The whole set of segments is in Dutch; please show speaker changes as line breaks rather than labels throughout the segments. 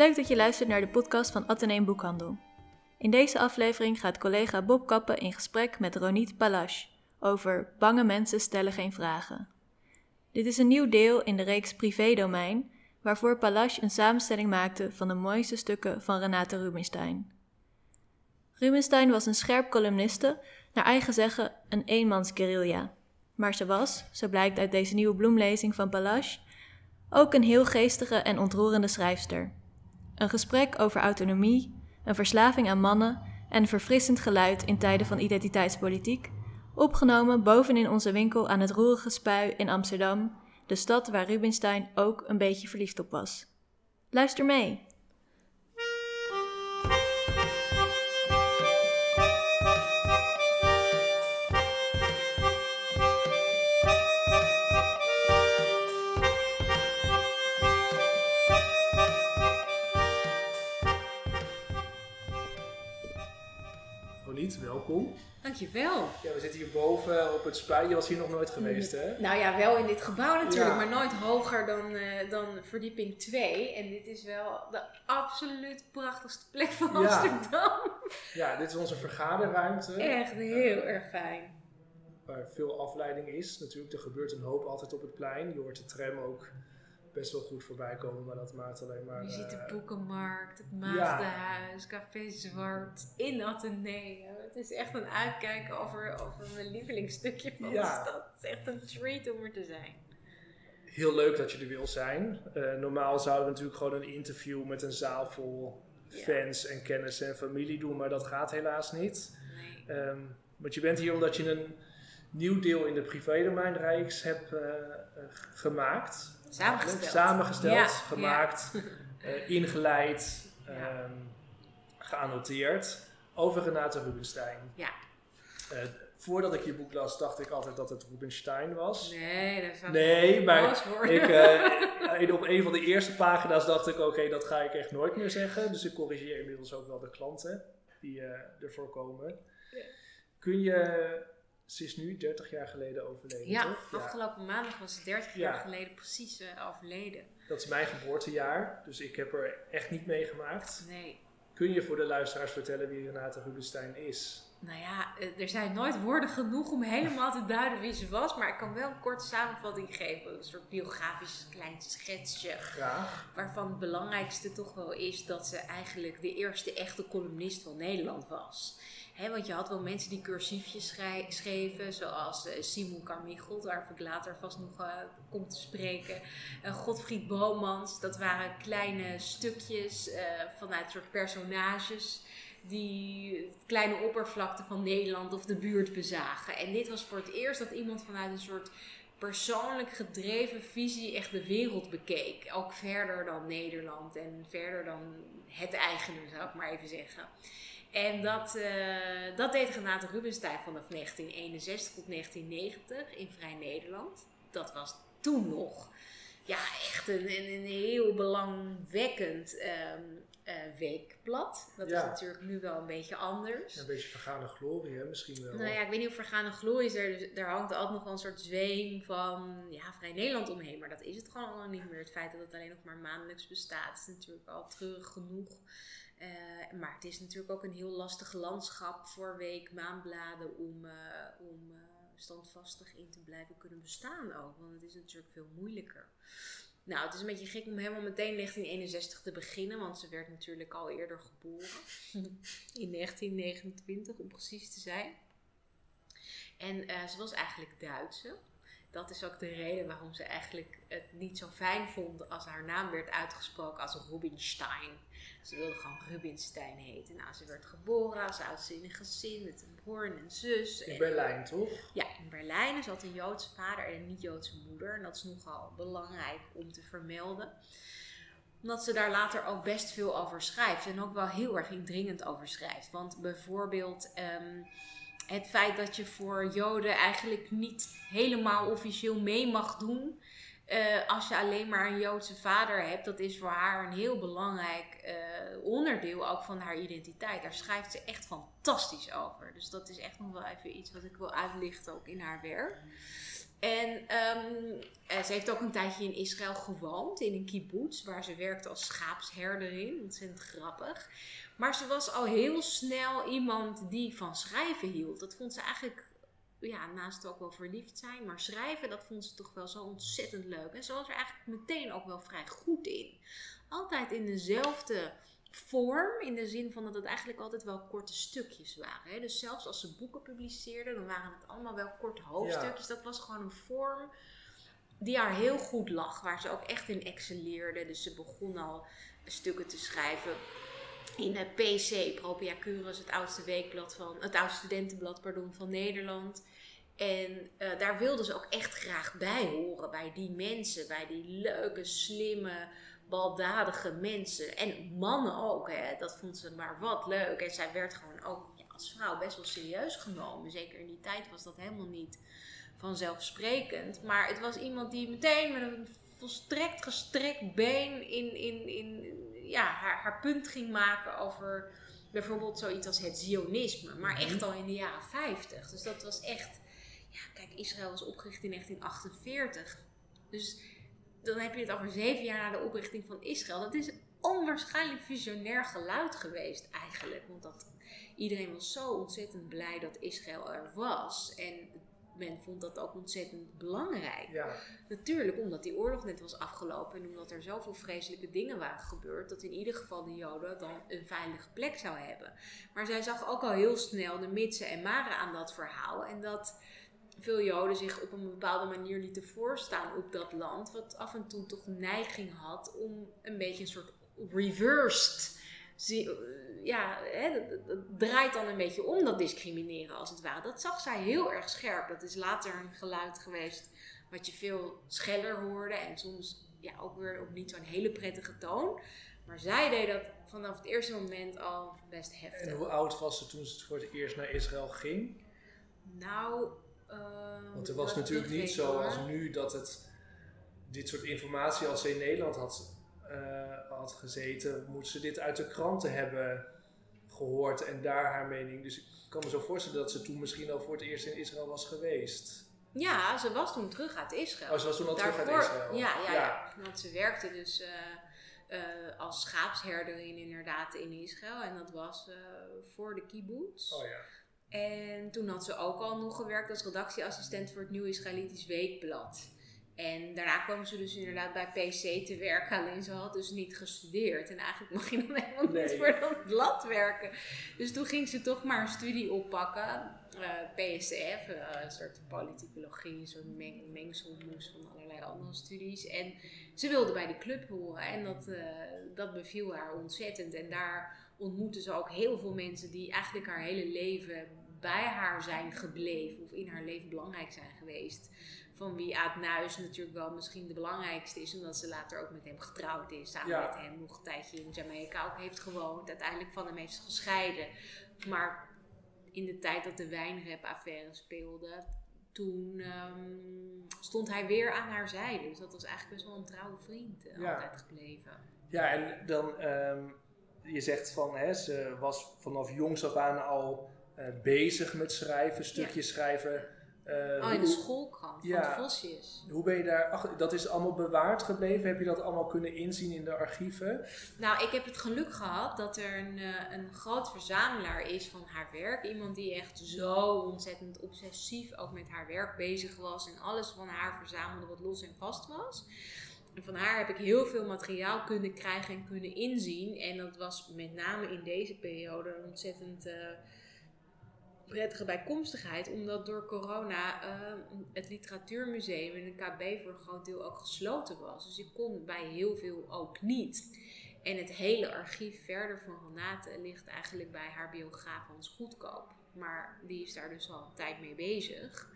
Leuk dat je luistert naar de podcast van Atheneum Boekhandel. In deze aflevering gaat collega Bob Kappen in gesprek met Ronit Palash over Bange mensen stellen geen vragen. Dit is een nieuw deel in de reeks Privédomein, waarvoor Palash een samenstelling maakte van de mooiste stukken van Renate Rubinstein. Rubinstein was een scherp columniste, naar eigen zeggen een eenmans guerrilla. Maar ze was, zo blijkt uit deze nieuwe bloemlezing van Palash, ook een heel geestige en ontroerende schrijfster. Een gesprek over autonomie, een verslaving aan mannen en een verfrissend geluid in tijden van identiteitspolitiek, opgenomen bovenin onze winkel aan het roerige spui in Amsterdam, de stad waar Rubinstein ook een beetje verliefd op was. Luister mee!
Dankjewel.
Ja, we zitten hier boven op het spui. Je was hier nog nooit geweest, hè?
Nou ja, wel in dit gebouw natuurlijk,
Ja.
maar nooit hoger dan, eh, dan verdieping 2. En dit is wel de absoluut prachtigste plek van. Amsterdam.
Ja, dit is onze vergaderruimte.
Echt heel erg fijn.
Waar veel afleiding is. Natuurlijk, er gebeurt een hoop altijd op het plein. Je hoort de tram ook best wel goed voorbij komen, maar dat maakt alleen maar...
Je ziet de
eh,
boekenmarkt, het Maagdenhuis, Café Zwart, in Atheneum. Het is echt een uitkijken over, over mijn lievelingsstukje van
Ja.
de stad. Het is echt een treat om er te zijn.
Heel leuk dat je er wil zijn. Eh, normaal zouden we natuurlijk gewoon een interview met een zaal vol
Ja.
fans en kennissen en familie doen, maar dat gaat helaas niet.
Nee.
Ehm, want je bent hier omdat je een nieuw deel in de privédomeinreeks hebt eh, eh, gemaakt.
Samengesteld.
Samengesteld,
Ja,
gemaakt, eh, ingeleid, ehm, geannoteerd over Renate Rubinstein.
Ja.
Eh, voordat ik je boek las, dacht ik altijd dat het Rubinstein was.
Nee, dat zou
Nee, maar. Ik, in- op een van de eerste pagina's dacht ik, oké, dat ga ik echt nooit meer zeggen. Dus ik corrigeer inmiddels ook wel de klanten die eh, ervoor komen.
Ja.
Kun je, ze is nu 30 jaar geleden overleden,
Ja,
toch?
afgelopen maandag was ze 30
Ja.
jaar geleden precies eh, overleden.
Dat is mijn geboortejaar, dus ik heb er echt niet meegemaakt.
Nee.
Kun je voor de luisteraars vertellen wie Renate Rubinstein is?
Nou ja, eh, er zijn nooit woorden genoeg om helemaal te duiden wie ze was. Maar ik kan wel een korte samenvatting geven. Een soort biografisch klein schetsje.
Graag.
Waarvan het belangrijkste toch wel is dat ze eigenlijk de eerste echte columnist van Nederland was. Want je had wel mensen die cursiefjes schreven, zoals eh, Simon Carmichael, waar ik later vast nog eh, kom te spreken. Eh, Godfried Bomans, dat waren kleine stukjes vanuit soort personages die kleine oppervlakte van Nederland of de buurt bezagen. En dit was voor het eerst dat iemand vanuit een soort persoonlijk gedreven visie echt de wereld bekeek. Ook verder dan Nederland en verder dan het eigene, zou ik maar even zeggen. En dat, eh, dat deed Renate Rubinstein vanaf 1961 tot 1990 in Vrij Nederland. Dat was toen nog ja, echt een, een, een heel belangwekkend ehm, eh, weekblad. Dat
Ja.
is natuurlijk nu wel een beetje anders.
Een beetje vergane glorie, hè? misschien wel.
Nou ja, ik weet niet of vergaande glorie is er. Dus daar hangt altijd nog wel een soort zweem van ja, Vrij Nederland omheen. Maar dat is het gewoon al lang niet meer. Het feit dat het alleen nog maar maandelijks bestaat is natuurlijk al treurig genoeg. Eh, maar het is natuurlijk ook een heel lastig landschap voor week, maandbladen om, eh, om standvastig in te blijven kunnen bestaan ook. Want het is natuurlijk veel moeilijker. Nou, het is een beetje gek om helemaal meteen 1961 te beginnen, want ze werd natuurlijk al eerder geboren. In 1929 om precies te zijn. En eh, ze was eigenlijk Duitse. Dat is ook de reden waarom ze eigenlijk het niet zo fijn vond als haar naam werd uitgesproken als Rubinstein. Ze wilde gewoon Rubinstein heten. Nou, ze werd geboren als oudste in een gezin met een broer en een zus.
In
En-
Berlijn, toch?
ja, in Berlijn. En Ze had een Joodse vader en een niet-Joodse moeder. En dat is nogal belangrijk om te vermelden. Omdat ze daar later ook best veel over schrijft. En ook wel heel erg indringend over schrijft. Want bijvoorbeeld ehm, het feit dat je voor Joden eigenlijk niet helemaal officieel mee mag doen. eh, als je alleen maar een Joodse vader hebt, dat is voor haar een heel belangrijk eh, onderdeel ook van haar identiteit. Daar schrijft ze echt fantastisch over. Dus dat is echt nog wel even iets wat ik wil uitlichten ook in haar werk. En ehm, eh, ze heeft ook een tijdje in Israël gewoond, in een kibbutz, waar ze werkte als schaapsherderin. Ontzettend grappig. Maar ze was al heel snel iemand die van schrijven hield. Dat vond ze eigenlijk ja, naast ook wel verliefd zijn, maar schrijven, dat vond ze toch wel zo ontzettend leuk. En ze was er eigenlijk meteen ook wel vrij goed in. Altijd in dezelfde vorm, in de zin van dat het eigenlijk altijd wel korte stukjes waren. Hè? Dus zelfs als ze boeken publiceerden, dan waren het allemaal wel korte hoofdstukjes. Dat was gewoon een vorm die haar heel goed lag, waar ze ook echt in excelleerde. Dus ze begon al stukken te schrijven in de PC, Propia Curus, het oudste weekblad van, het oudste studentenblad pardon, van Nederland. En uh, daar wilden ze ook echt graag bij horen, bij die mensen, bij die leuke, slimme, baldadige mensen. En mannen ook, hè. dat vond ze maar wat leuk. En zij werd gewoon ook ja, als vrouw best wel serieus genomen. Zeker in die tijd was dat helemaal niet vanzelfsprekend. Maar het was iemand die meteen met een volstrekt gestrekt been in, in, in ja, haar, haar punt ging maken over bijvoorbeeld zoiets als het Zionisme. Maar echt mhm. al in de jaren 50. Dus dat was echt. Ja, kijk, Israël was opgericht in 1948. Dus dan heb je het over zeven jaar na de oprichting van Israël. Dat is onwaarschijnlijk visionair geluid geweest eigenlijk. Want dat, iedereen was zo ontzettend blij dat Israël er was. En men vond dat ook ontzettend belangrijk. Ja. Natuurlijk omdat die oorlog net was afgelopen en omdat er zoveel vreselijke dingen waren gebeurd, dat in ieder geval de Joden dan een veilige plek zou hebben. Maar zij zag ook al heel snel de mitsen en maren aan dat verhaal en dat veel Joden zich op een bepaalde manier lieten voorstaan op dat land, wat af en toe toch neiging had om een beetje een soort reversed ja, hè, dat, draait dan een beetje om dat discrimineren als het ware. Dat zag zij heel erg scherp. Dat is later een geluid geweest wat je veel scheller hoorde en soms ja, ook weer op niet zo'n hele prettige toon. Maar zij deed dat vanaf het eerste moment al best heftig.
En hoe oud was ze toen ze voor het eerst naar Israël ging?
Nou, uh,
want er was natuurlijk niet zoals nu dat het dit soort informatie als ze in Nederland had uh, had gezeten, moet ze dit uit de kranten hebben gehoord en daar haar mening. Dus ik kan me zo voorstellen dat ze toen misschien al voor het eerst in Israël was geweest.
Ja, ze was toen terug uit Israël.
Oh, ze was toen al terug uit Israël.
Ja, ja, ja. want ze werkte dus uh, uh, als schaapsherderin inderdaad in Israël. En dat was uh, voor de kibbutz.
Oh ja.
En toen had ze ook al nog gewerkt als redactieassistent voor het Nieuw Israëlitisch Weekblad. En daarna kwam ze dus inderdaad bij PC te werken, alleen ze had dus niet gestudeerd. En eigenlijk mag je dan helemaal niet voor dat blad werken. Dus toen ging ze toch maar een studie oppakken, uh, eh, PSF, uh, een soort politicologie, een soort meng mengselmoes van allerlei andere studies. En ze wilde bij de club horen en dat, uh, dat beviel haar ontzettend. En daar ontmoette ze ook heel veel mensen die eigenlijk haar hele leven bij haar zijn gebleven of in haar leven belangrijk zijn geweest van wie Aad Nuis natuurlijk wel misschien de belangrijkste is, omdat ze later ook met hem getrouwd is, samen met hem nog een tijdje in Jamaica ook heeft gewoond, uiteindelijk van hem heeft gescheiden. Maar in de tijd dat de wijnrap-affaire speelde, toen um, stond hij weer aan haar zijde. Dus dat was eigenlijk best wel een trouwe vriend uh, altijd gebleven.
Ja, en dan, um, je zegt van, hè, ze was vanaf jongs af aan al uh, bezig met schrijven, stukjes schrijven.
Uh, oh, in de schoolkrant van de Vosjes.
Hoe ben je daar, ach, dat is allemaal bewaard gebleven? Heb je dat allemaal kunnen inzien in de archieven?
Nou, ik heb het geluk gehad dat er een, uh, een groot verzamelaar is van haar werk. Iemand die echt zo ontzettend obsessief ook met haar werk bezig was. En alles van haar verzamelde wat los en vast was. En van haar heb ik heel veel materiaal kunnen krijgen en kunnen inzien. En dat was met name in deze periode ontzettend... Uh, prettige bijkomstigheid, omdat door corona uh, het literatuurmuseum en de KB voor een groot deel ook gesloten was. Dus ik kon bij heel veel ook niet. En het hele archief verder van Renate ligt eigenlijk bij haar biograaf Hans Goedkoop. Maar die is daar dus al een tijd mee bezig.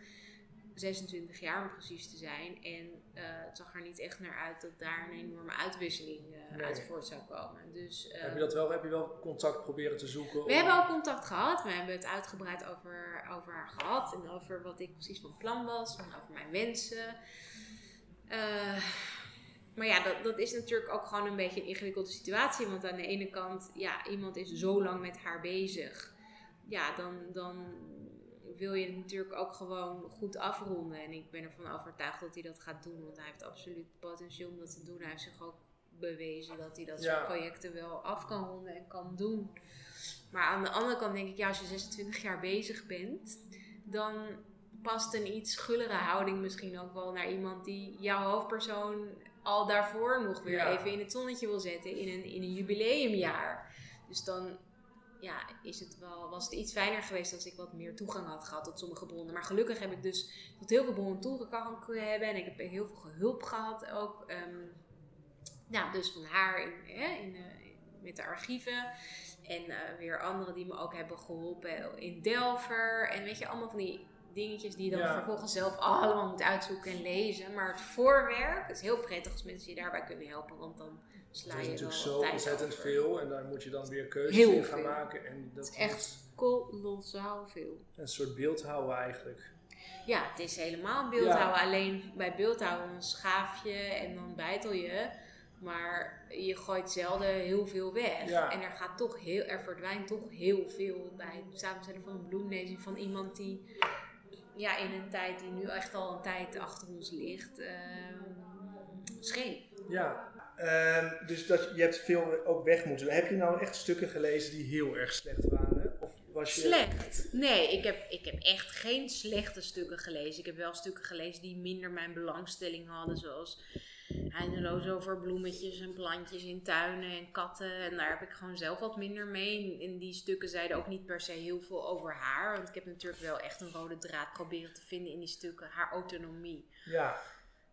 26 jaar om precies te zijn. En uh, het zag er niet echt naar uit dat daar een enorme uitwisseling uh, uit voort zou komen. Dus,
heb, je dat wel, heb je wel contact proberen te zoeken?
We hebben al contact gehad. We hebben het uitgebreid over, over haar gehad. En over wat ik precies van plan was. En over mijn wensen. Maar ja, dat, dat is natuurlijk ook gewoon een beetje een ingewikkelde situatie. Want aan de ene kant, ja, iemand is zo lang met haar bezig. Ja, dan, dan wil je het natuurlijk ook gewoon goed afronden. En ik ben ervan overtuigd dat hij dat gaat doen. Want hij heeft absoluut potentieel om dat te doen. Hij heeft zich ook bewezen dat hij dat soort projecten wel af kan ronden en kan doen. Maar aan de andere kant denk ik, ja, als je 26 jaar bezig bent, dan past een iets gullere houding misschien ook wel naar iemand die jouw hoofdpersoon al daarvoor nog weer even in het zonnetje wil zetten in een, in een jubileumjaar. Dus dan ja, is het wel, was het iets fijner geweest als ik wat meer toegang had gehad tot sommige bronnen. Maar gelukkig heb ik dus tot heel veel bronnen toegang kunnen hebben. En ik heb heel veel hulp gehad ook. Um, nou, dus van haar in, in, uh, met de archieven. En uh, weer anderen die me ook hebben geholpen in Delver. En weet je, allemaal van die dingetjes die je dan vervolgens zelf allemaal moet uitzoeken en lezen. Maar het voorwerk is heel prettig als mensen je daarbij kunnen helpen, want dan sla je
Het is
natuurlijk
zo ontzettend veel en daar moet je dan weer keuzes in gaan maken. En
dat is echt kolossaal veel.
Een soort beeldhouden eigenlijk.
Ja, het is helemaal beeldhouden. Alleen bij beeldhouden schaaf je en dan bijtel je. Maar je gooit zelden heel veel weg. En er, gaat toch heel, er verdwijnt toch heel veel bij het samenstellen van een bloemlezing van iemand die ja, in een tijd die nu echt al een tijd achter ons ligt, uh, schreef.
Ja, uh, dus dat, je hebt veel ook weg moeten. Heb je nou echt stukken gelezen die heel erg slecht waren? Of was je...
Slecht? Nee, ik heb, ik heb echt geen slechte stukken gelezen. Ik heb wel stukken gelezen die minder mijn belangstelling hadden, zoals eindeloos over bloemetjes en plantjes in tuinen en katten. En daar heb ik gewoon zelf wat minder mee. In die stukken zeiden ook niet per se heel veel over haar. Want ik heb natuurlijk wel echt een rode draad proberen te vinden in die stukken. Haar autonomie.
Ja.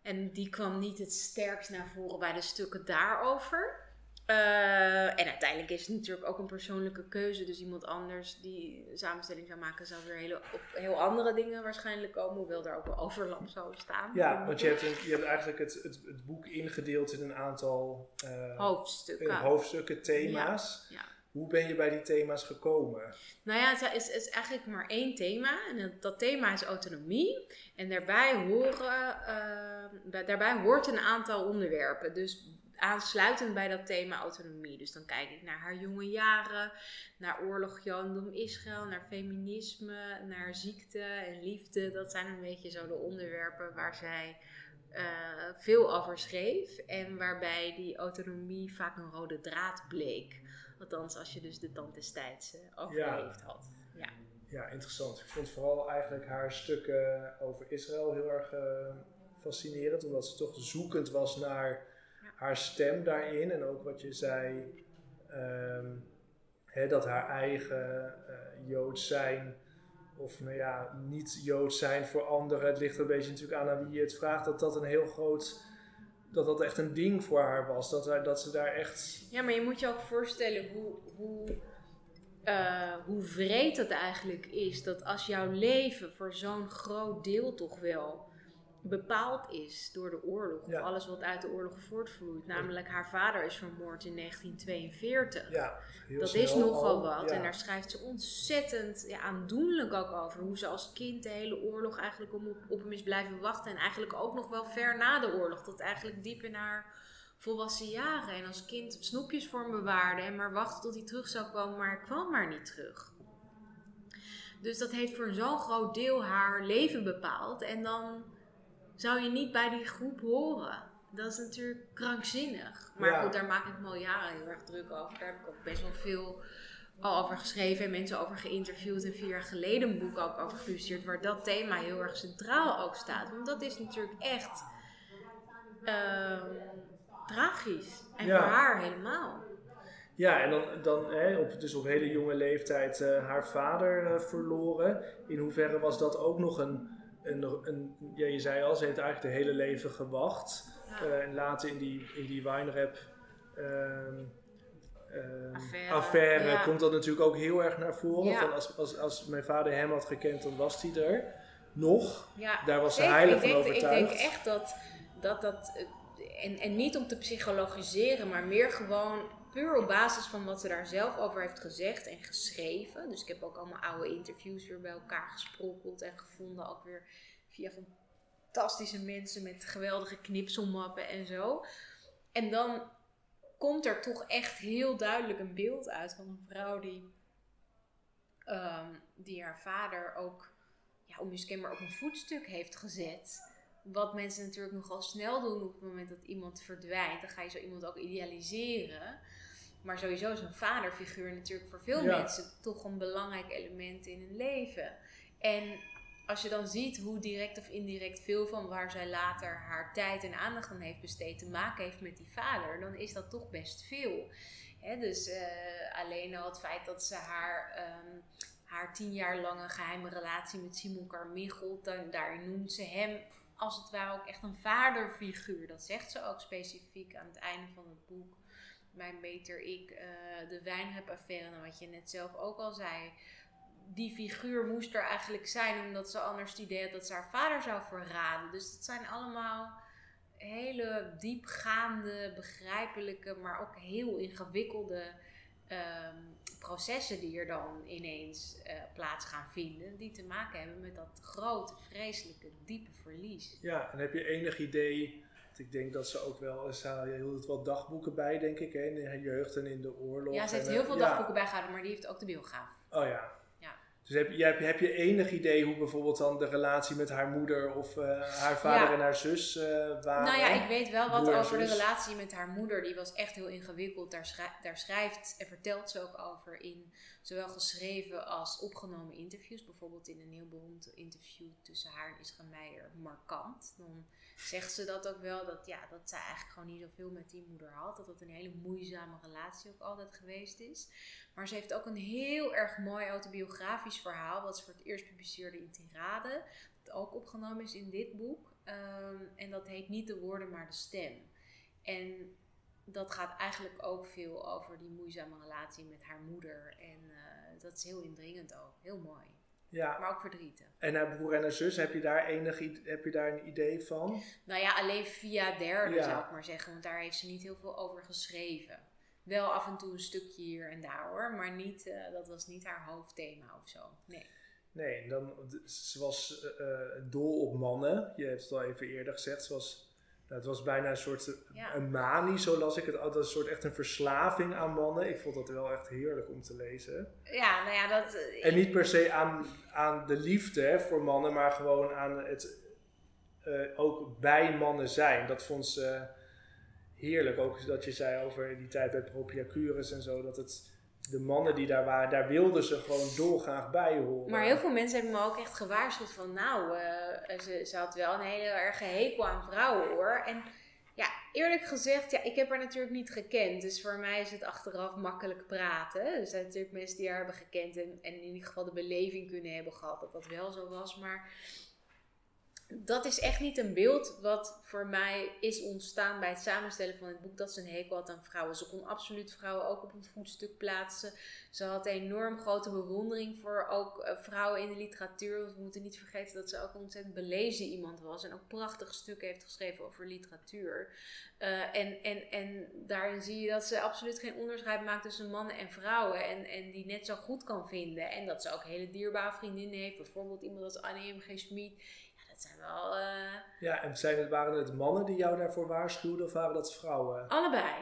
En die kwam niet het sterkst naar voren bij de stukken daarover. Uh, en uiteindelijk is het natuurlijk ook een persoonlijke keuze. Dus iemand anders die samenstelling zou maken, zou weer hele, op heel andere dingen waarschijnlijk komen. Hoewel daar ook wel overlap zou staan.
Ja, want je hebt, je hebt eigenlijk het, het, het boek ingedeeld in een aantal
uh, hoofdstukken.
hoofdstukken, thema's.
Ja,
Hoe ben je bij die thema's gekomen?
Nou ja, het is, is eigenlijk maar één thema. En dat, dat, thema is autonomie. En daarbij, horen, daarbij hoort een aantal onderwerpen. Dus aansluitend bij dat thema autonomie. Dus dan kijk ik naar haar jonge jaren, naar oorlog, Jandom, Israël, naar feminisme, naar ziekte en liefde. Dat zijn een beetje zo de onderwerpen waar zij uh, veel over schreef. En waarbij die autonomie vaak een rode draad bleek. Althans, als je dus de tand destijds uh, overleefd ja. had. Ja.
ja, interessant. Ik vond vooral eigenlijk haar stukken over Israël heel erg uh, fascinerend. Omdat ze toch zoekend was naar haar stem daarin en ook wat je zei, hè, dat haar eigen uh, Joods zijn, of nou ja, niet Joods zijn voor anderen, het ligt een beetje natuurlijk aan aan wie je het vraagt, dat dat een heel groot, dat dat echt een ding voor haar was. Dat, dat ze daar echt.
Ja, maar je moet je ook voorstellen hoe. hoe uh, hoe vreed het eigenlijk is dat als jouw leven voor zo'n groot deel toch wel bepaald is door de oorlog. Of alles wat uit de oorlog voortvloeit. Namelijk haar vader is vermoord in 1942.
Ja,
dat is nogal wat. En daar schrijft ze ontzettend ja, aandoenlijk ook over. Hoe ze als kind de hele oorlog eigenlijk op, op hem is blijven wachten. En eigenlijk ook nog wel ver na de oorlog. Tot eigenlijk diep in haar volwassen jaren. En als kind snoepjes voor hem bewaarde. En maar wachtte tot hij terug zou komen. Maar hij kwam maar niet terug. Dus dat heeft voor zo'n groot deel haar leven bepaald. En dan zou je niet bij die groep horen. Dat is natuurlijk krankzinnig. Maar goed, daar maak ik me al jaren heel erg druk over. Daar heb ik ook best wel veel al over geschreven en mensen over geïnterviewd. En vier jaar geleden een boek ook over gepubliceerd. Waar dat thema heel erg centraal ook staat. Want dat is natuurlijk echt uh, tragisch. En voor haar helemaal.
Ja, en dan, dan hè, op, dus op hele jonge leeftijd uh, haar vader uh, verloren. In hoeverre was dat ook nog een een, een, ja, je zei al, ze heeft eigenlijk het hele leven gewacht. Uh, en later in die, in die wijnrap uh, affaire, affaire komt dat natuurlijk ook heel erg naar voren. Van als, als, als mijn vader hem had gekend, dan was hij er nog. Daar was ze heilig van overtuigd.
Ik denk echt dat dat... dat eh, en, en niet om te psychologiseren, maar meer gewoon puur op basis van wat ze daar zelf over heeft gezegd en geschreven. Dus ik heb ook allemaal oude interviews weer bij elkaar gesprokkeld en gevonden. Ook weer via fantastische mensen met geweldige knipselmappen en zo. En dan komt er toch echt heel duidelijk een beeld uit van een vrouw die, ehm, die haar vader ook ja, onmiskenbaar op een voetstuk heeft gezet. Wat mensen natuurlijk nogal snel doen op het moment dat iemand verdwijnt. Dan ga je zo iemand ook idealiseren. Maar sowieso is een vaderfiguur natuurlijk voor veel mensen toch een belangrijk element in hun leven. En als je dan ziet hoe direct of indirect veel van waar zij later haar tijd en aandacht aan heeft besteed te maken heeft met die vader, dan is dat toch best veel. dus uh, alleen al het feit dat ze haar, um, haar tien jaar lange geheime relatie met Simon Carmichael, dan, daarin noemt ze hem als het ware ook echt een vaderfiguur. Dat zegt ze ook specifiek aan het einde van het boek. Mijn beter ik, uh, de wijnrepaffaire, nou, wat je net zelf ook al zei die figuur moest er eigenlijk zijn, omdat ze anders het idee had dat ze haar vader zou verraden. Dus het zijn allemaal hele diepgaande, begrijpelijke, maar ook heel ingewikkelde ehm, processen die er dan ineens uh, plaats gaan vinden, die te maken hebben met dat grote, vreselijke, diepe verlies.
Ja, en heb je enig idee? Ik denk dat ze ook wel, ze hield wel dagboeken bij, denk ik, hè, in de jeugd en in de oorlog.
Ja, ze heeft heel
eh,
veel dagboeken bijgehouden, maar die heeft ook de biograaf.
Oh ja, dus heb je, heb je enig idee hoe bijvoorbeeld dan de relatie met haar moeder of uh, haar vader en haar zus uh, waren?
Nou ja, ik weet wel wat over de relatie met haar moeder. Die was echt heel ingewikkeld. Daar, schrijft, daar schrijft en vertelt ze ook over in zowel geschreven als opgenomen interviews. Bijvoorbeeld in een heel beroemd interview tussen haar en Isra Meijer, Markant. Dan zegt ze dat ook wel, dat, ja, dat zij eigenlijk gewoon niet zoveel met die moeder had. Dat dat een hele moeizame relatie ook altijd geweest is. Maar ze heeft ook een heel erg mooi autobiografisch verhaal, wat ze voor het eerst publiceerde in Tirade. Dat ook opgenomen is in dit boek. Ehm, en dat heet niet de woorden, maar de stem. En dat gaat eigenlijk ook veel over die moeizame relatie met haar moeder. En uh, dat is heel indringend ook. Heel mooi. Ja. Maar ook verdrietig.
En haar broer en haar zus, heb je daar, enig, heb je daar een idee van?
Nou ja, alleen via derde zou ik maar zeggen. Want daar heeft ze niet heel veel over geschreven. Wel af en toe een stukje hier en daar hoor. Maar niet, uh, dat was niet haar hoofdthema of zo. Nee.
Nee, dan, ze was uh, dol op mannen. Je hebt het al even eerder gezegd. Ze was het was bijna een soort een manie, zo las ik het altijd. Een soort echt een verslaving aan mannen. Ik vond dat wel echt heerlijk om te lezen.
Ja, nou ja, dat...
Eh, en niet per se aan, aan de liefde voor mannen, maar gewoon aan het uh, ook bij mannen zijn. Dat vond ze heerlijk. Ook dat je zei over die tijd bij Propiacurus en zo, dat het de mannen die daar waren, daar wilden ze gewoon dolgraag bij horen.
Maar heel veel mensen hebben me ook echt gewaarschuwd van, nou, uh, ze, ze had wel een hele erge hekel aan vrouwen hoor. En ja, eerlijk gezegd, ja, ik heb haar natuurlijk niet gekend. Dus voor mij is het achteraf makkelijk praten. Er zijn natuurlijk mensen die haar hebben gekend en, en in ieder geval de beleving kunnen hebben gehad dat dat wel zo was. Maar dat is echt niet een beeld wat voor mij is ontstaan bij het samenstellen van het boek. Dat ze een hekel had aan vrouwen. Ze kon absoluut vrouwen ook op een voetstuk plaatsen. Ze had enorm grote bewondering voor ook eh, vrouwen in de literatuur. Want we moeten niet vergeten dat ze ook ontzettend belezen iemand was. En ook prachtige stukken heeft geschreven over literatuur. Uh, en, en, en daarin zie je dat ze absoluut geen onderscheid maakt tussen mannen en vrouwen. En, en die net zo goed kan vinden. En dat ze ook hele dierbare vriendinnen heeft. Bijvoorbeeld iemand als Annie M. G. Schmid zijn wel... Uh...
Ja, en zijn het, waren het mannen die jou daarvoor waarschuwden of waren dat vrouwen?
Allebei.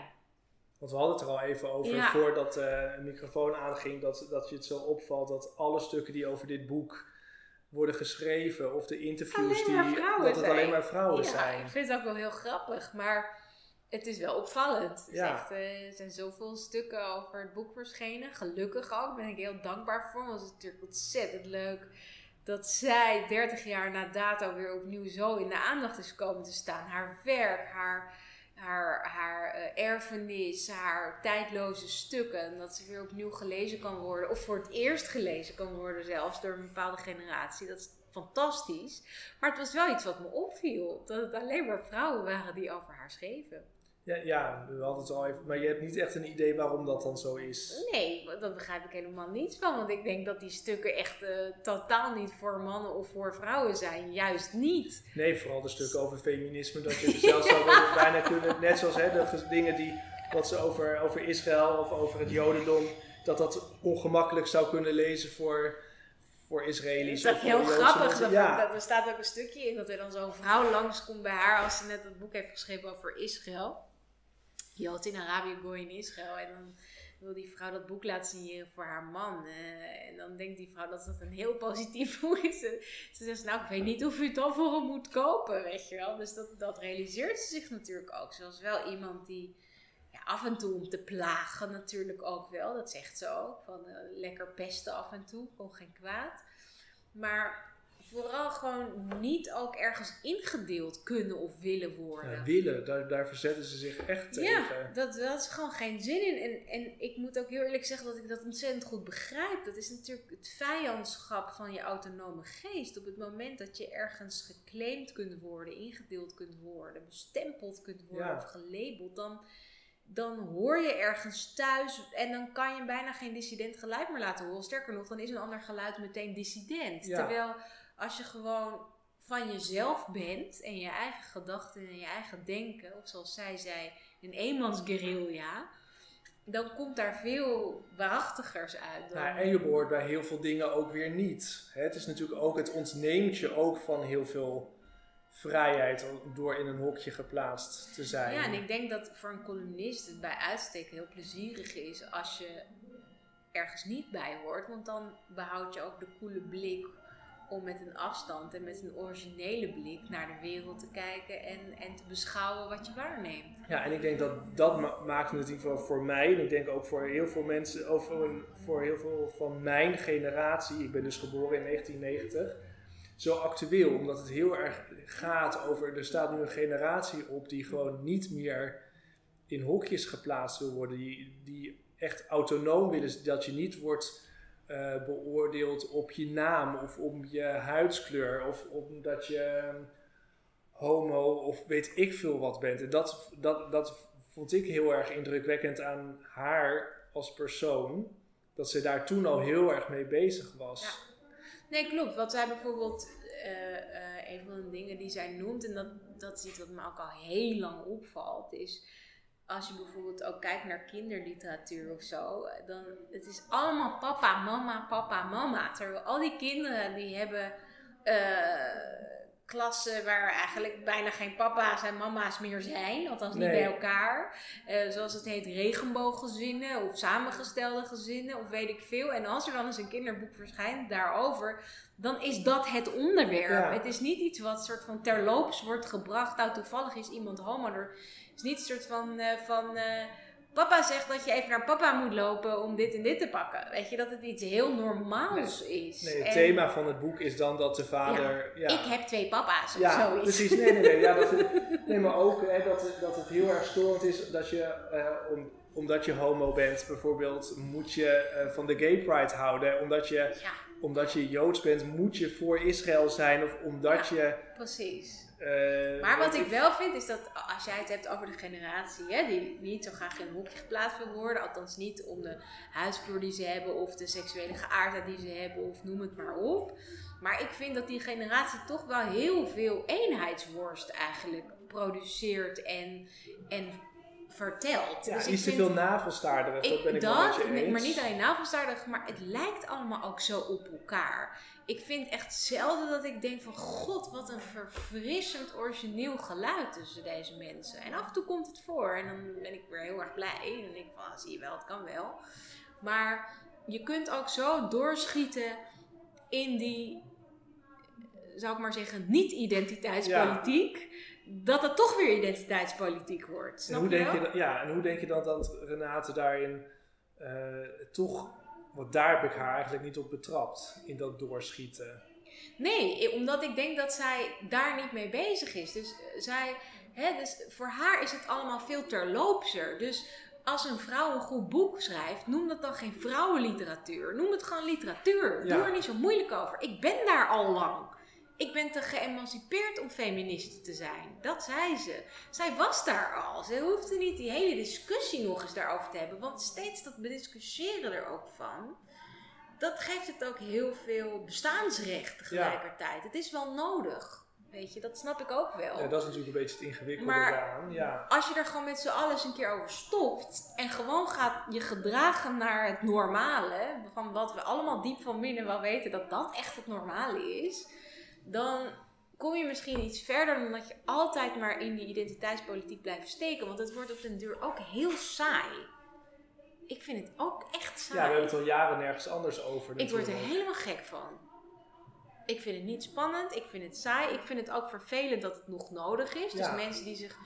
Want we hadden het er al even over voordat uh, een microfoon aanging, dat, dat je het zo opvalt dat alle stukken die over dit boek worden geschreven of de interviews die dat het alleen maar vrouwen ja, zijn.
Ik vind het ook wel heel grappig, maar het is wel opvallend. Ja. Echt, uh, er zijn zoveel stukken over het boek verschenen. Gelukkig ook, daar ben ik heel dankbaar voor. Want het is natuurlijk ontzettend leuk dat zij 30 jaar na dato weer opnieuw zo in de aandacht is komen te staan. Haar werk, haar, haar, haar uh, erfenis, haar tijdloze stukken. En dat ze weer opnieuw gelezen kan worden. Of voor het eerst gelezen kan worden zelfs door een bepaalde generatie. Dat is fantastisch. Maar het was wel iets wat me opviel. Dat het alleen maar vrouwen waren die over haar schreven.
Ja, ja, we hadden het al even. Maar je hebt niet echt een idee waarom dat dan zo is?
Nee, dat begrijp ik helemaal niet van. Want ik denk dat die stukken echt uh, totaal niet voor mannen of voor vrouwen zijn. Juist niet.
Nee, vooral de stukken over feminisme. Dat je zelfs zou bijna kunnen, net zoals hè, de dingen die, wat ze over, over Israël of over het Jodendom, dat dat ongemakkelijk zou kunnen lezen voor voor Israëli's.
Dat is heel grappig. Dat,
Ja,
dat, er staat ook een stukje in dat er dan zo'n vrouw langskomt bij haar als ze net dat boek heeft geschreven over Israël. Jood in Arabië, Goy in Israël. En dan wil die vrouw dat boek laten signeren voor haar man. Eh, en dan denkt die vrouw dat dat een heel positief boek is. Ze, ze zegt, nou ik weet niet of u het dan voor hem moet kopen, weet je wel. Dus dat, dat realiseert ze zich natuurlijk ook. Zoals wel iemand die ja, af en toe om te plagen natuurlijk ook wel. Dat zegt ze ook. Van eh, lekker pesten af en toe, kon geen kwaad. Maar vooral gewoon niet ook ergens ingedeeld kunnen of willen worden.
Ja, willen, daar, daar verzetten ze zich echt tegen.
Ja, dat, dat is gewoon geen zin in. En, en ik moet ook heel eerlijk zeggen dat ik dat ontzettend goed begrijp. Dat is natuurlijk het vijandschap van je autonome geest. Op het moment dat je ergens geclaimd kunt worden, ingedeeld kunt worden, bestempeld kunt worden
Ja.
of gelabeld, dan, dan hoor je ergens thuis en dan kan je bijna geen dissident geluid meer laten horen. Sterker nog, dan is een ander geluid meteen dissident.
Ja.
Terwijl als je gewoon van jezelf bent en je eigen gedachten en je eigen denken, of zoals zij zei, een eenmansguerrilla, dan komt daar veel waarachtigers uit. Dan,
Nou, en je behoort bij heel veel dingen ook weer niet. Het is natuurlijk ook, het ontneemt je ook van heel veel vrijheid door in een hokje geplaatst te zijn.
Ja, en ik denk dat voor een columnist het bij uitstek heel plezierig is als je ergens niet bij hoort. Want dan behoud je ook de koele blik om met een afstand en met een originele blik naar de wereld te kijken en, en te beschouwen wat je waarneemt.
Ja, en ik denk dat dat ma- maakt het in ieder geval voor mij, en ik denk ook voor heel veel mensen, of voor, voor heel veel van mijn generatie, ik ben dus geboren in 1990, zo actueel. Omdat het heel erg gaat over, er staat nu een generatie op die gewoon niet meer in hokjes geplaatst wil worden. Die, die echt autonoom willen, dat je niet wordt eh, beoordeeld op je naam of om je huidskleur of omdat je homo of weet ik veel wat bent. En dat, dat, dat vond ik heel erg indrukwekkend aan haar als persoon. Dat ze daar toen al heel erg mee bezig was.
Nee, klopt. Wat zij bijvoorbeeld, eh, eh, een van de dingen die zij noemt, en dat, dat is iets wat me ook al heel lang opvalt, is als je bijvoorbeeld ook kijkt naar kinderliteratuur of zo, dan het is allemaal papa, mama, papa, mama. Terwijl al die kinderen die hebben eh, klassen waar eigenlijk bijna geen papa's en mama's meer zijn, althans niet
Nee.
bij elkaar. Eh, zoals het heet regenbooggezinnen of samengestelde gezinnen of weet ik veel. En als er dan eens een kinderboek verschijnt daarover, dan is dat het onderwerp.
Ja.
Het is niet iets wat soort van terloops wordt gebracht. Nou, toevallig is iemand homo. Er is niet een soort van, eh, van eh, papa zegt dat je even naar papa moet lopen om dit en dit te pakken. Weet je, dat het iets heel normaals is.
Nee, het
En
thema van het boek is dan dat de vader. Ja,
Ik heb twee papa's of
ja
zoiets.
precies. Nee, nee, nee. Ja, dat, nee maar ook hè, dat, het- dat het heel erg storend is dat je, eh, om, omdat je homo bent bijvoorbeeld, moet je van de gay pride houden. Omdat je,
Ja,
omdat je joods bent, moet je voor Israël zijn. Of omdat je.
precies.
eh,
Maar wat ik wel vind is dat als jij het hebt over de generatie hè, die niet zo graag in een hokje geplaatst wil worden, althans niet om de huidskleur die ze hebben of de seksuele geaardheid die ze hebben of noem het maar op. Maar ik vind dat die generatie toch wel heel veel eenheidsworst eigenlijk produceert en, en vertelt.
Ja,
Dus
iets te veel navelstaarderig, dat ben ik wel met
dat,
je eens.
maar niet alleen navelstaardig, maar het lijkt allemaal ook zo op elkaar. Ik vind echt zelden dat ik denk van god, wat een verfrissend origineel geluid tussen deze mensen. En af en toe komt het voor en dan ben ik weer heel erg blij. En dan denk ik van, ah, zie je wel, het kan wel. Maar je kunt ook zo doorschieten in die, zou ik maar zeggen, niet-identiteitspolitiek. Dat het toch weer identiteitspolitiek wordt.
En
Snap
hoe,
je
denk je dat, ja, en hoe denk je dan dat Renate daarin eh, toch, want daar heb ik haar eigenlijk niet op betrapt, in dat doorschieten.
Nee, omdat ik denk dat zij daar niet mee bezig is. Dus eh, zij, hè, dus voor haar is het allemaal veel terloopser. Dus als een vrouw een goed boek schrijft, noem dat dan geen vrouwenliteratuur. Noem het gewoon literatuur.
Ja.
Doe er niet zo moeilijk over. Ik ben daar al lang. Ik ben te geëmancipeerd om feminist te zijn. Dat zei ze. Zij was daar al. Ze hoefde niet die hele discussie nog eens daarover te hebben. Want steeds dat bediscussiëren er ook van dat geeft het ook heel veel bestaansrecht tegelijkertijd. Het is wel nodig. Weet je, dat snap ik ook wel.
Ja, dat is natuurlijk een beetje het ingewikkelde
Maar-
daaraan. Ja.
Als je er gewoon met z'n allen eens een keer over stopt en gewoon gaat je gedragen naar het normale, van wat we allemaal diep van binnen wel weten dat dat echt het normale is, dan kom je misschien iets verder dan dat je altijd maar in die identiteitspolitiek blijft steken. Want het wordt op den duur ook heel saai. Ik vind het ook echt saai.
ja, we hebben het al jaren nergens anders over.
Ik word er helemaal gek van. Ik vind het niet spannend, ik vind het saai. Ik vind het ook vervelend dat het nog nodig is. Dus
Ja.
mensen die zich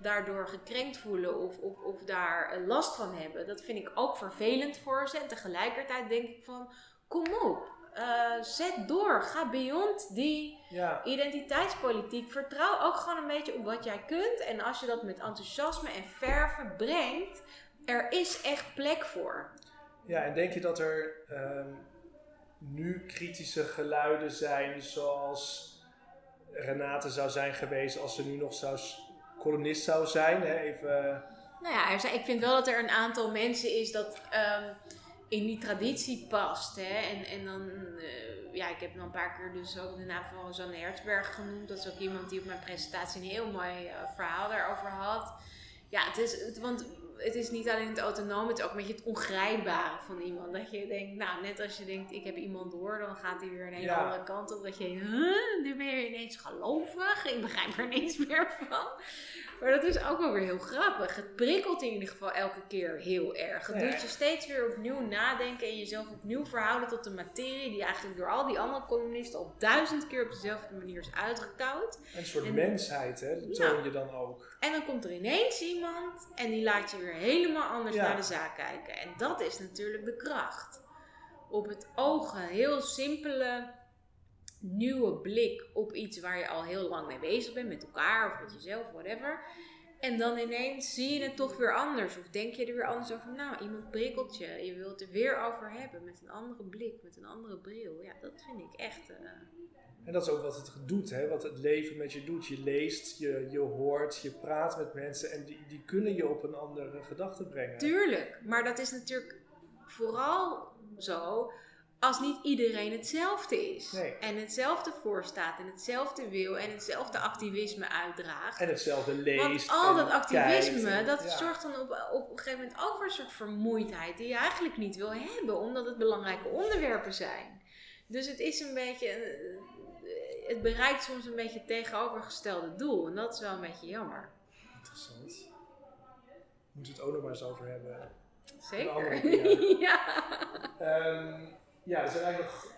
daardoor gekrenkt voelen of, of, of daar eh, last van hebben, dat vind ik ook vervelend voor ze. En tegelijkertijd denk ik van, kom op, eh, zet door, ga beyond die
Ja,
identiteitspolitiek. Vertrouw ook gewoon een beetje op wat jij kunt. En als je dat met enthousiasme en verven brengt, er is echt plek voor.
ja, en denk je dat er ehm, nu kritische geluiden zijn zoals Renate zou zijn geweest als ze nu nog zou, columnist zou zijn? Hè? Even,
Nou ja, er zijn, ik vind wel dat er een aantal mensen is dat ehm, in die traditie past. Hè? En, en dan, eh, ja, ik heb nog een paar keer dus ook de naam van Rosanne Hertzberg genoemd. Dat is ook iemand die op mijn presentatie een heel mooi eh, verhaal daarover had. Ja, het is, want het is niet alleen het autonome, het is ook een beetje het ongrijpbare van iemand. Dat je denkt, nou, net als je denkt, ik heb iemand door, dan gaat hij weer een hele
Ja.
andere kant op. Dat je, huh, nu ben je ineens gelovig, ik begrijp er niets meer van. Maar dat is ook wel weer heel grappig. Het prikkelt in ieder geval elke keer heel erg. Het doet je steeds weer opnieuw nadenken en jezelf opnieuw verhouden tot de materie die eigenlijk door al die andere columnisten al duizend keer op dezelfde manier is uitgekoud.
een soort
En-
mensheid, hè? dat toon je dan ook.
En dan komt er ineens iemand en die laat je weer helemaal anders
Ja.
naar de zaak kijken. En dat is natuurlijk de kracht. Op het oog een heel simpele, nieuwe blik op iets waar je al heel lang mee bezig bent, met elkaar of met jezelf, whatever. En dan ineens zie je het toch weer anders. Of denk je er weer anders over. Nou, iemand prikkelt je. Je wilt het er weer over hebben. Met een andere blik, met een andere bril. Ja, dat vind ik echt. eh,
En dat is ook wat het doet, hè? wat het leven met je doet. Je leest, je, je hoort, je praat met mensen en die, die kunnen je op een andere gedachte brengen.
Tuurlijk, maar dat is natuurlijk vooral zo als niet iedereen hetzelfde is.
Nee.
En hetzelfde voorstaat en hetzelfde wil en hetzelfde activisme uitdraagt.
En hetzelfde leest.
Want al dat activisme,
en-
dat
ja.
zorgt dan op, op een gegeven moment ook voor een soort vermoeidheid die je eigenlijk niet wil hebben, omdat het belangrijke onderwerpen zijn. Dus het is een beetje, het bereikt soms een beetje het tegenovergestelde doel. En dat is wel een beetje jammer.
Interessant. Moeten we het ook nog maar eens over hebben.
Zeker. ja.
Ehm, ja, er, zijn eigenlijk nog,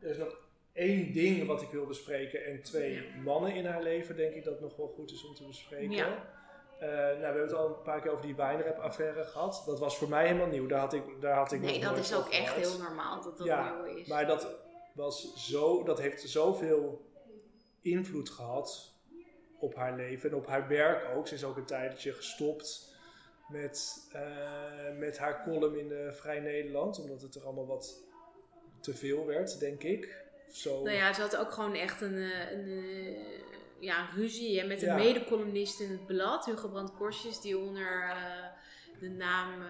er is nog één ding wat ik wil bespreken en twee mannen in haar leven, denk ik dat nog wel goed is om te bespreken.
Ja.
Eh, nou, we hebben het al een paar keer over die wijnrap-affaire gehad. Dat was voor mij helemaal nieuw. Daar had ik, daar had ik
Nee, dat is ook echt
gehoord.
heel normaal dat dat
Ja,
nieuw is.
Maar dat, was zo, dat heeft zoveel invloed gehad op haar leven en op haar werk ook. Ze is ook een tijdje gestopt met, eh, met haar column in de Vrij Nederland, omdat het er allemaal wat te veel werd, denk ik. Zo.
Nou ja, ze had ook gewoon echt een, eh, een, eh, ja, ruzie hè, met een
Ja.
mede-columnist in het blad, Hugo Brandt Korsjes, die onder eh, de naam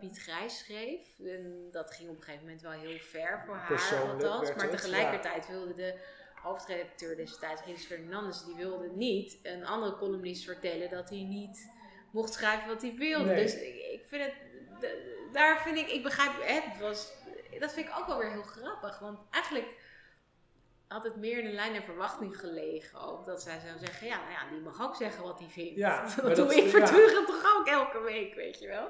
Piet Grijs schreef. En dat ging op een gegeven moment wel heel ver voor haar althans. Maar tegelijkertijd wilde de hoofdredacteur destijds, Rinus Fernandes, die wilde niet een andere columnist vertellen dat hij niet mocht schrijven wat hij wilde.
Nee.
Dus ik, ik vind het, daar vind ik, ik begrijp, hè, het was, dat vind ik ook wel weer heel grappig. Want eigenlijk had het meer in de lijn der verwachting gelegen ook. Dat zij zou zeggen, ja, nou ja, die mag ook zeggen wat hij vindt.
Ja,
dat doe ik
ja.
voortdurend toch ook elke week, weet je wel.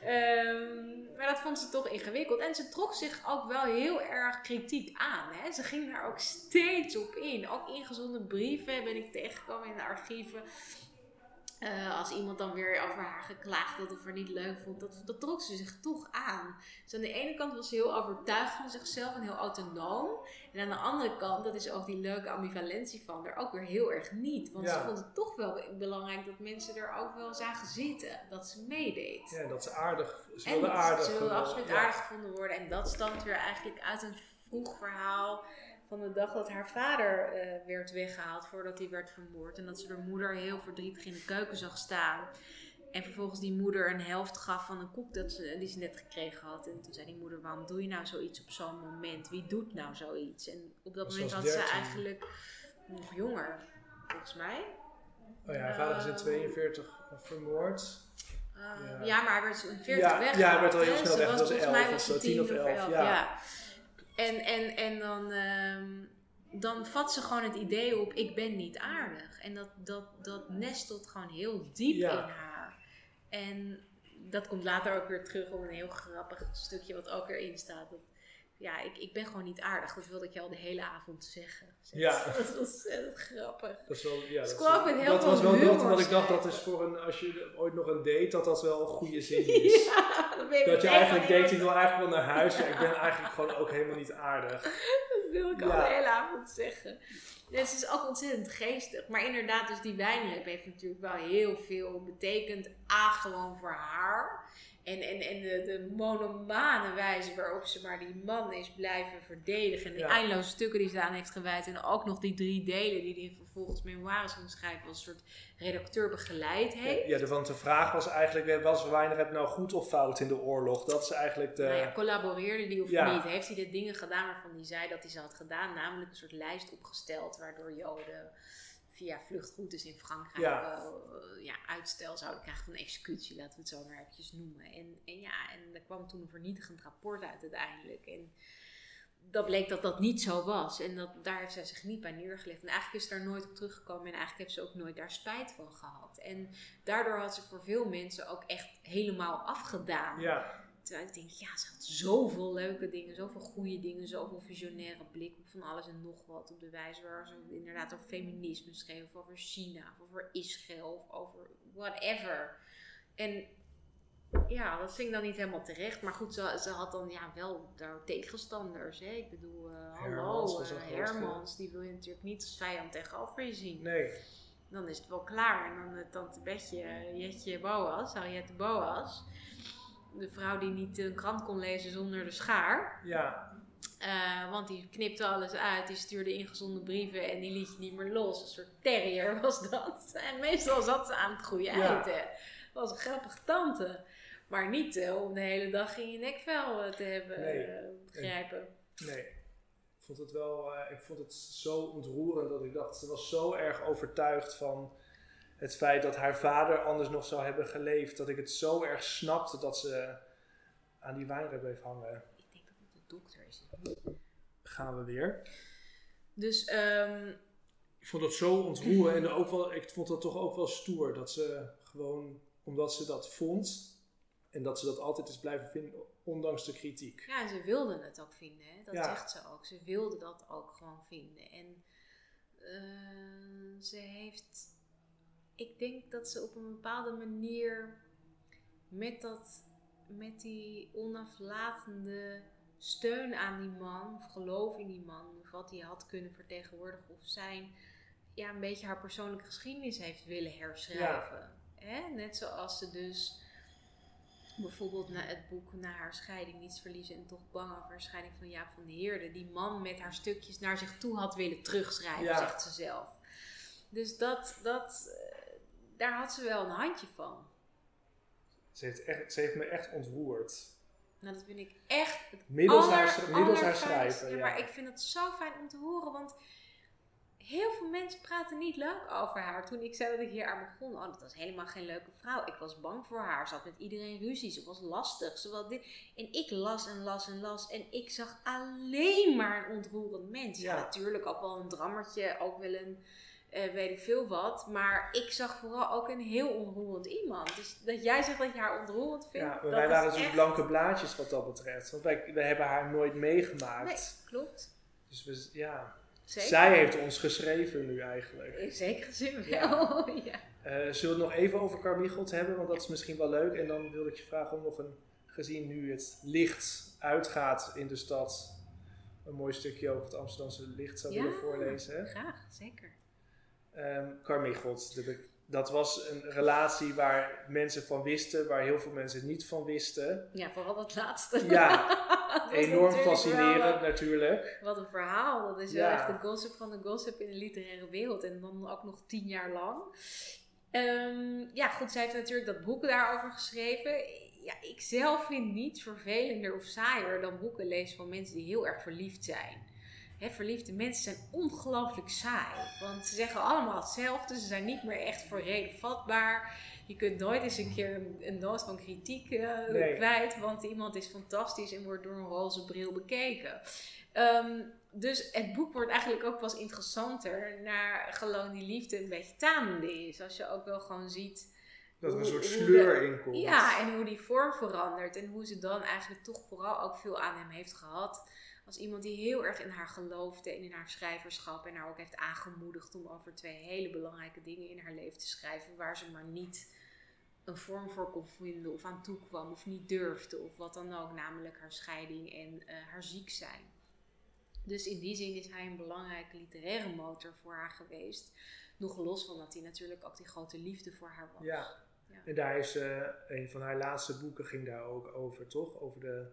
Ehm, maar dat vond ze toch ingewikkeld. En ze trok zich ook wel heel erg kritiek aan. Hè? Ze ging daar ook steeds op in. Ook ingezonden brieven ben ik tegengekomen in de archieven. Eh, als iemand dan weer over haar geklaagd had of haar niet leuk vond, dat, dat trok ze zich toch aan. Dus aan de ene kant was ze heel overtuigd van zichzelf en heel autonoom. En aan de andere kant, dat is ook die leuke ambivalentie van haar, ook weer heel erg niet. Want
Ja.
ze vond het toch wel belangrijk dat mensen er ook wel zagen zitten. Dat ze meedeed.
Ja, dat ze aardig, ze wilde aardig.
ze wilde absoluut
ja.
aardig gevonden worden. En dat stamt weer eigenlijk uit een vroeg verhaal van de dag dat haar vader eh, werd weggehaald voordat hij werd vermoord. En dat ze haar moeder heel verdrietig in de keuken zag staan. En vervolgens die moeder een helft gaf van een koek dat ze, die ze net gekregen had. En toen zei die moeder, waarom doe je nou zoiets op zo'n moment? Wie doet nou zoiets? En op dat moment
was
had ze
13.
eigenlijk nog jonger, volgens mij.
Oh ja, haar vader is in 42 vermoord.
Uh,
Ja.
ja. maar hij werd in 40
Ja,
weg.
ja, hij werd al heel snel
Ze
weg.
was
Dat was
volgens mij
11
was
of zo, 10 of
10
11, ja.
En, en, en dan, ehm, dan vat ze gewoon het idee op, ik ben niet aardig. En dat, dat, dat nestelt gewoon heel diep
Ja.
in haar. En dat komt later ook weer terug op een heel grappig stukje wat ook erin staat. Dat, ja, ik, ik ben gewoon niet aardig. Dat wilde ik je al de hele avond zeggen.
Ja.
Dat is ontzettend grappig.
Dat is wel, ja, dat,
kwam ook met heel
dat
veel
was wel dat wat ik dacht, dat is voor een, als je ooit nog een date, dat dat wel een goede zin is.
Ja, je
Dat je eigenlijk denkt, ik wil eigenlijk wel naar huis. Ja, ik ben eigenlijk gewoon ook helemaal niet aardig.
Dat wil ik al de hele avond zeggen. Dus het is ook ontzettend geestig. Maar inderdaad, dus die wijnlab heeft natuurlijk wel heel veel betekend. A, gewoon voor haar. En, en, en de, de monomane wijze waarop ze maar die man is blijven verdedigen. En de
Ja.
eindeloze stukken die ze aan heeft gewijd. En ook nog die drie delen die hij vervolgens memoires ging schrijven. Als een soort redacteur begeleid heeft.
Ja, want de vraag was eigenlijk, eh, was Weinreb nou goed of fout in de oorlog? Dat is eigenlijk de...
Nou ja, collaboreerde die of
Ja.
niet? Heeft hij de dingen gedaan waarvan hij zei dat hij ze had gedaan? Namelijk een soort lijst opgesteld waardoor Joden via vluchtroutes in Frankrijk
Ja.
eh, ja, uitstel zouden krijgen van executie, laten we het zo maar eventjes noemen. En, en ja, en er kwam toen een vernietigend rapport uit uiteindelijk. En dat bleek dat dat niet zo was. En dat, daar heeft zij zich niet bij neergelegd. En eigenlijk is ze daar nooit op teruggekomen. En eigenlijk heeft ze ook nooit daar spijt van gehad. En daardoor had ze voor veel mensen ook echt helemaal afgedaan.
Ja,
Terwijl ik denk, ja, ze had zoveel leuke dingen, zoveel goede dingen, zoveel visionaire blik op van alles en nog wat. Op de wijze waar ze inderdaad over feminisme schreef, of over China, of over Israël, of over whatever. En ja, dat ik dan niet helemaal terecht. Maar goed, ze, ze had dan ja, wel daar tegenstanders. Hè? Ik bedoel, eh, hallo,
Hermans was
eh, Hermans, die wil je natuurlijk niet als vijand tegenover je zien
nee.
dan is het wel klaar. En dan uh, tante Betje, uh, Jetje Boas, Harriette Boas. De vrouw die niet een krant kon lezen zonder de schaar.
Ja,
Uh, want die knipte alles uit, die stuurde ingezonden brieven en die liet je niet meer los. Een soort terrier was dat. En meestal zat ze aan het goede
Ja.
eten. was een grappige tante. Maar niet uh, om de hele dag in je nekvel uh, te hebben
Nee.
uh, begrijpen.
nee. Ik vond het wel, eh, ik vond het zo ontroerend dat ik dacht, ze was zo erg overtuigd van het feit dat haar vader anders nog zou hebben geleefd. Dat ik het zo erg snapte dat ze aan die wijnreb bleef hangen.
Ik denk dat het de dokter is.
Gaan we weer.
Dus um,
Ik vond dat zo ontroerend en ook wel, ik vond dat toch ook wel stoer. Dat ze gewoon, omdat ze dat vond en dat ze dat altijd is blijven vinden, ondanks de kritiek.
Ja, en ze wilde het ook vinden. Hè? Dat
Ja.
zegt ze ook. Ze wilde dat ook gewoon vinden. En uh, ze heeft... Ik denk dat ze op een bepaalde manier met, dat, met die onaflatende steun aan die man, of geloof in die man, of wat hij had kunnen vertegenwoordigen of zijn, ja, een beetje haar persoonlijke geschiedenis heeft willen herschrijven. Hè? Net zoals ze dus bijvoorbeeld na het boek Na haar scheiding, Niets verliezen en toch bang over haar scheiding van Jaap van de Heerde, die man met haar stukjes naar zich toe had willen terugschrijven,
Ja.
zegt ze zelf. Dus dat, dat, eh, daar had ze wel een handje van.
Ze heeft, echt, ze heeft me echt ontroerd.
Nou, dat vind ik echt het
Middels
aller-
haar, middels haar schrijven.
Ja,
Ja,
maar ik vind het zo fijn om te horen, want heel veel mensen praten niet leuk over haar. Toen ik zei dat ik hier aan begon, oh, dat was helemaal geen leuke vrouw. Ik was bang voor haar. Ze had met iedereen ruzie. Ze was lastig. Ze was dit. En ik las en las en las. En ik zag alleen maar een ontroerend mens. Ja,
Ja.
natuurlijk ook wel een drammertje. Ook wel een, eh, weet ik veel wat. Maar ik zag vooral ook een heel onroerend iemand. Dus dat jij zegt dat je haar ontroerend vindt.
Ja,
dat
wij waren zo'n
echt-
blanke blaadjes wat dat betreft. Want wij, wij hebben haar nooit meegemaakt.
Nee, klopt.
Dus we, ja.
Zeker.
Zij heeft ons geschreven nu eigenlijk.
In zekere zin wel,
Ja.
ja.
Eh, zullen we het nog even over Carmichelt hebben? Want dat is misschien wel leuk. En dan wilde ik je vragen om nog een, gezien nu het licht uitgaat in de stad, een mooi stukje over het Amsterdamse licht zou
Ja.
willen voorlezen.
Graag, zeker.
Carmichelt, de dat was een relatie waar mensen van wisten, waar heel veel mensen niet van wisten.
Ja, vooral dat laatste.
Ja,
Dat
Enorm
natuurlijk
fascinerend natuurlijk.
Wat een verhaal. Dat is
Ja.
wel echt de gossip van de gossip in de literaire wereld. En dan ook nog tien jaar lang. Ehm, ja, goed, zij heeft natuurlijk dat boek daarover geschreven. Ja, ik zelf vind niets vervelender of saaier dan boeken lezen van mensen die heel erg verliefd zijn. Verliefde mensen zijn ongelooflijk saai. Want ze zeggen allemaal hetzelfde. Ze zijn niet meer echt voor reden vatbaar. Je kunt nooit eens een keer een, een noot van kritiek eh,
Nee.
kwijt. Want iemand is fantastisch en wordt door een roze bril bekeken. Ehm, dus het boek wordt eigenlijk ook pas interessanter naar gewoon die liefde een beetje tanende is. Als je ook wel gewoon ziet
Dat er een soort sleur in komt.
ja, en hoe die vorm verandert. En hoe ze dan eigenlijk toch vooral ook veel aan hem heeft gehad. Als iemand die heel erg in haar geloofde en in haar schrijverschap. En haar ook heeft aangemoedigd om over twee hele belangrijke dingen in haar leven te schrijven. Waar ze maar niet een vorm voor kon vinden of aan toe kwam of niet durfde. Of wat dan ook, namelijk haar scheiding en eh, haar ziek zijn. Dus in die zin is hij een belangrijke literaire motor voor haar geweest. Nog los van dat hij natuurlijk ook die grote liefde voor haar was.
Ja.
Ja.
En daar is eh, een van haar laatste boeken ging daar ook over, toch? Over de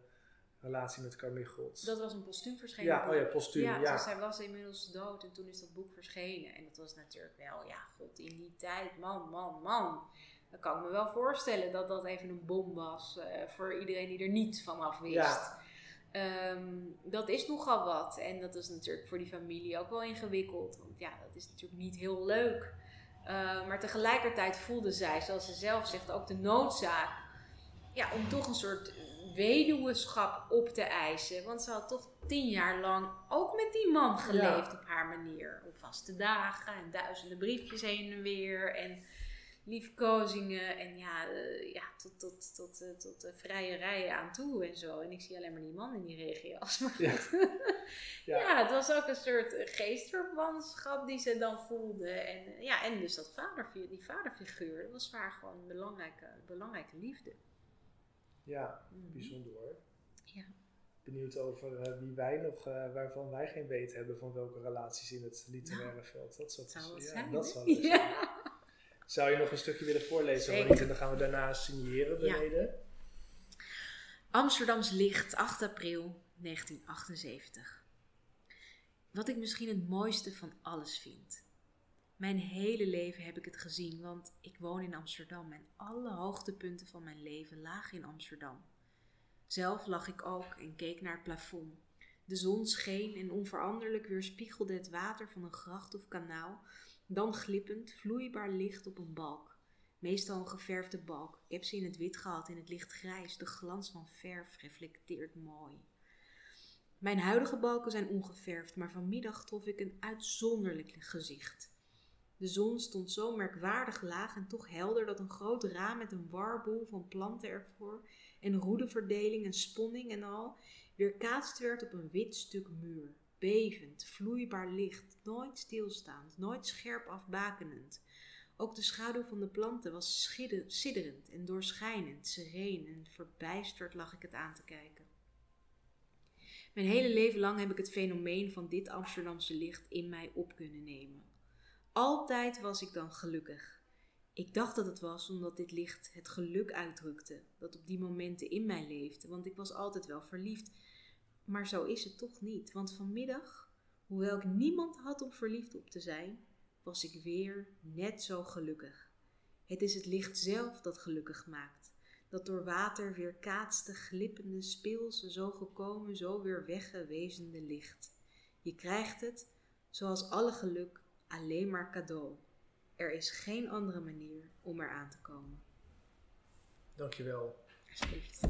relatie met Carmen God.
Dat was een postuum verschenen
ja,
boek.
oh ja, postuum.
Ja,
Ja,
dus hij was inmiddels dood en toen is dat boek verschenen. En dat was natuurlijk wel, ja, god, in die tijd, man, man, man. Dan kan ik me wel voorstellen dat dat even een bom was eh, voor iedereen die er niet van af wist.
Ja.
Ehm, dat is nogal wat. En dat is natuurlijk voor die familie ook wel ingewikkeld. Want ja, dat is natuurlijk niet heel leuk. Eh, maar tegelijkertijd voelde zij, zoals ze zelf zegt, ook de noodzaak ja, om toch een soort weduweschap op te eisen. Want ze had toch tien jaar lang ook met die man geleefd op haar manier. Op vaste dagen en duizenden briefjes heen en weer. En liefkozingen en ja, eh, ja tot, tot, tot, eh, tot de vrije rijen aan toe en zo. En ik zie alleen maar die man in die regenjas. Maar
Ja. Ja.
ja. het was ook een soort eh, geestverwantschap die ze dan voelde. En, eh, ja, en dus dat vader, die vaderfiguur, dat was voor haar gewoon een belangrijke, belangrijke liefde.
Ja,
Mhm.
bijzonder hoor.
Ja.
Benieuwd over eh, wie wij nog, eh, waarvan wij geen weet hebben van welke relaties in het literaire veld. Dat zou,
Zou het
ja,
zijn,
dat zou zijn.
Ja.
Zou je nog een stukje willen voorlezen? En dan gaan we daarna signeren
Ja.
beneden.
Amsterdams Licht, 8 april 1978. Wat ik misschien het mooiste van alles vind. Mijn hele leven heb ik het gezien, want ik woon in Amsterdam en alle hoogtepunten van mijn leven lagen in Amsterdam. Zelf lag ik ook en keek naar het plafond. De zon scheen en onveranderlijk weerspiegelde het water van een gracht of kanaal, dan glippend, vloeibaar licht op een balk. Meestal een geverfde balk. Ik heb ze in het wit gehad, in het licht grijs. De glans van verf reflecteert mooi. Mijn huidige balken zijn ongeverfd, maar vanmiddag trof ik een uitzonderlijk gezicht. De zon stond zo merkwaardig laag en toch helder dat een groot raam met een warboel van planten ervoor en roedeverdeling en sponning en al weerkaatst werd op een wit stuk muur. Bevend, vloeibaar licht, nooit stilstaand, nooit scherp afbakenend. Ook de schaduw van de planten was sidderend en doorschijnend, sereen en verbijsterd lag ik het aan te kijken. Mijn hele leven lang heb ik het fenomeen van dit Amsterdamse licht in mij op kunnen nemen. Altijd was ik dan gelukkig. Ik dacht dat het was omdat dit licht het geluk uitdrukte, dat op die momenten in mij leefde, want ik was altijd wel verliefd. Maar zo is het toch niet, want vanmiddag, hoewel ik niemand had om verliefd op te zijn, was ik weer net zo gelukkig. Het is het licht zelf dat gelukkig maakt, dat door water weer kaatste, glippende, speelse, zo gekomen, zo weer weggewezende licht. Je krijgt het, zoals alle geluk, alleen maar cadeau. Er is geen andere manier om eraan te komen.
Dankjewel.
Alsjeblieft.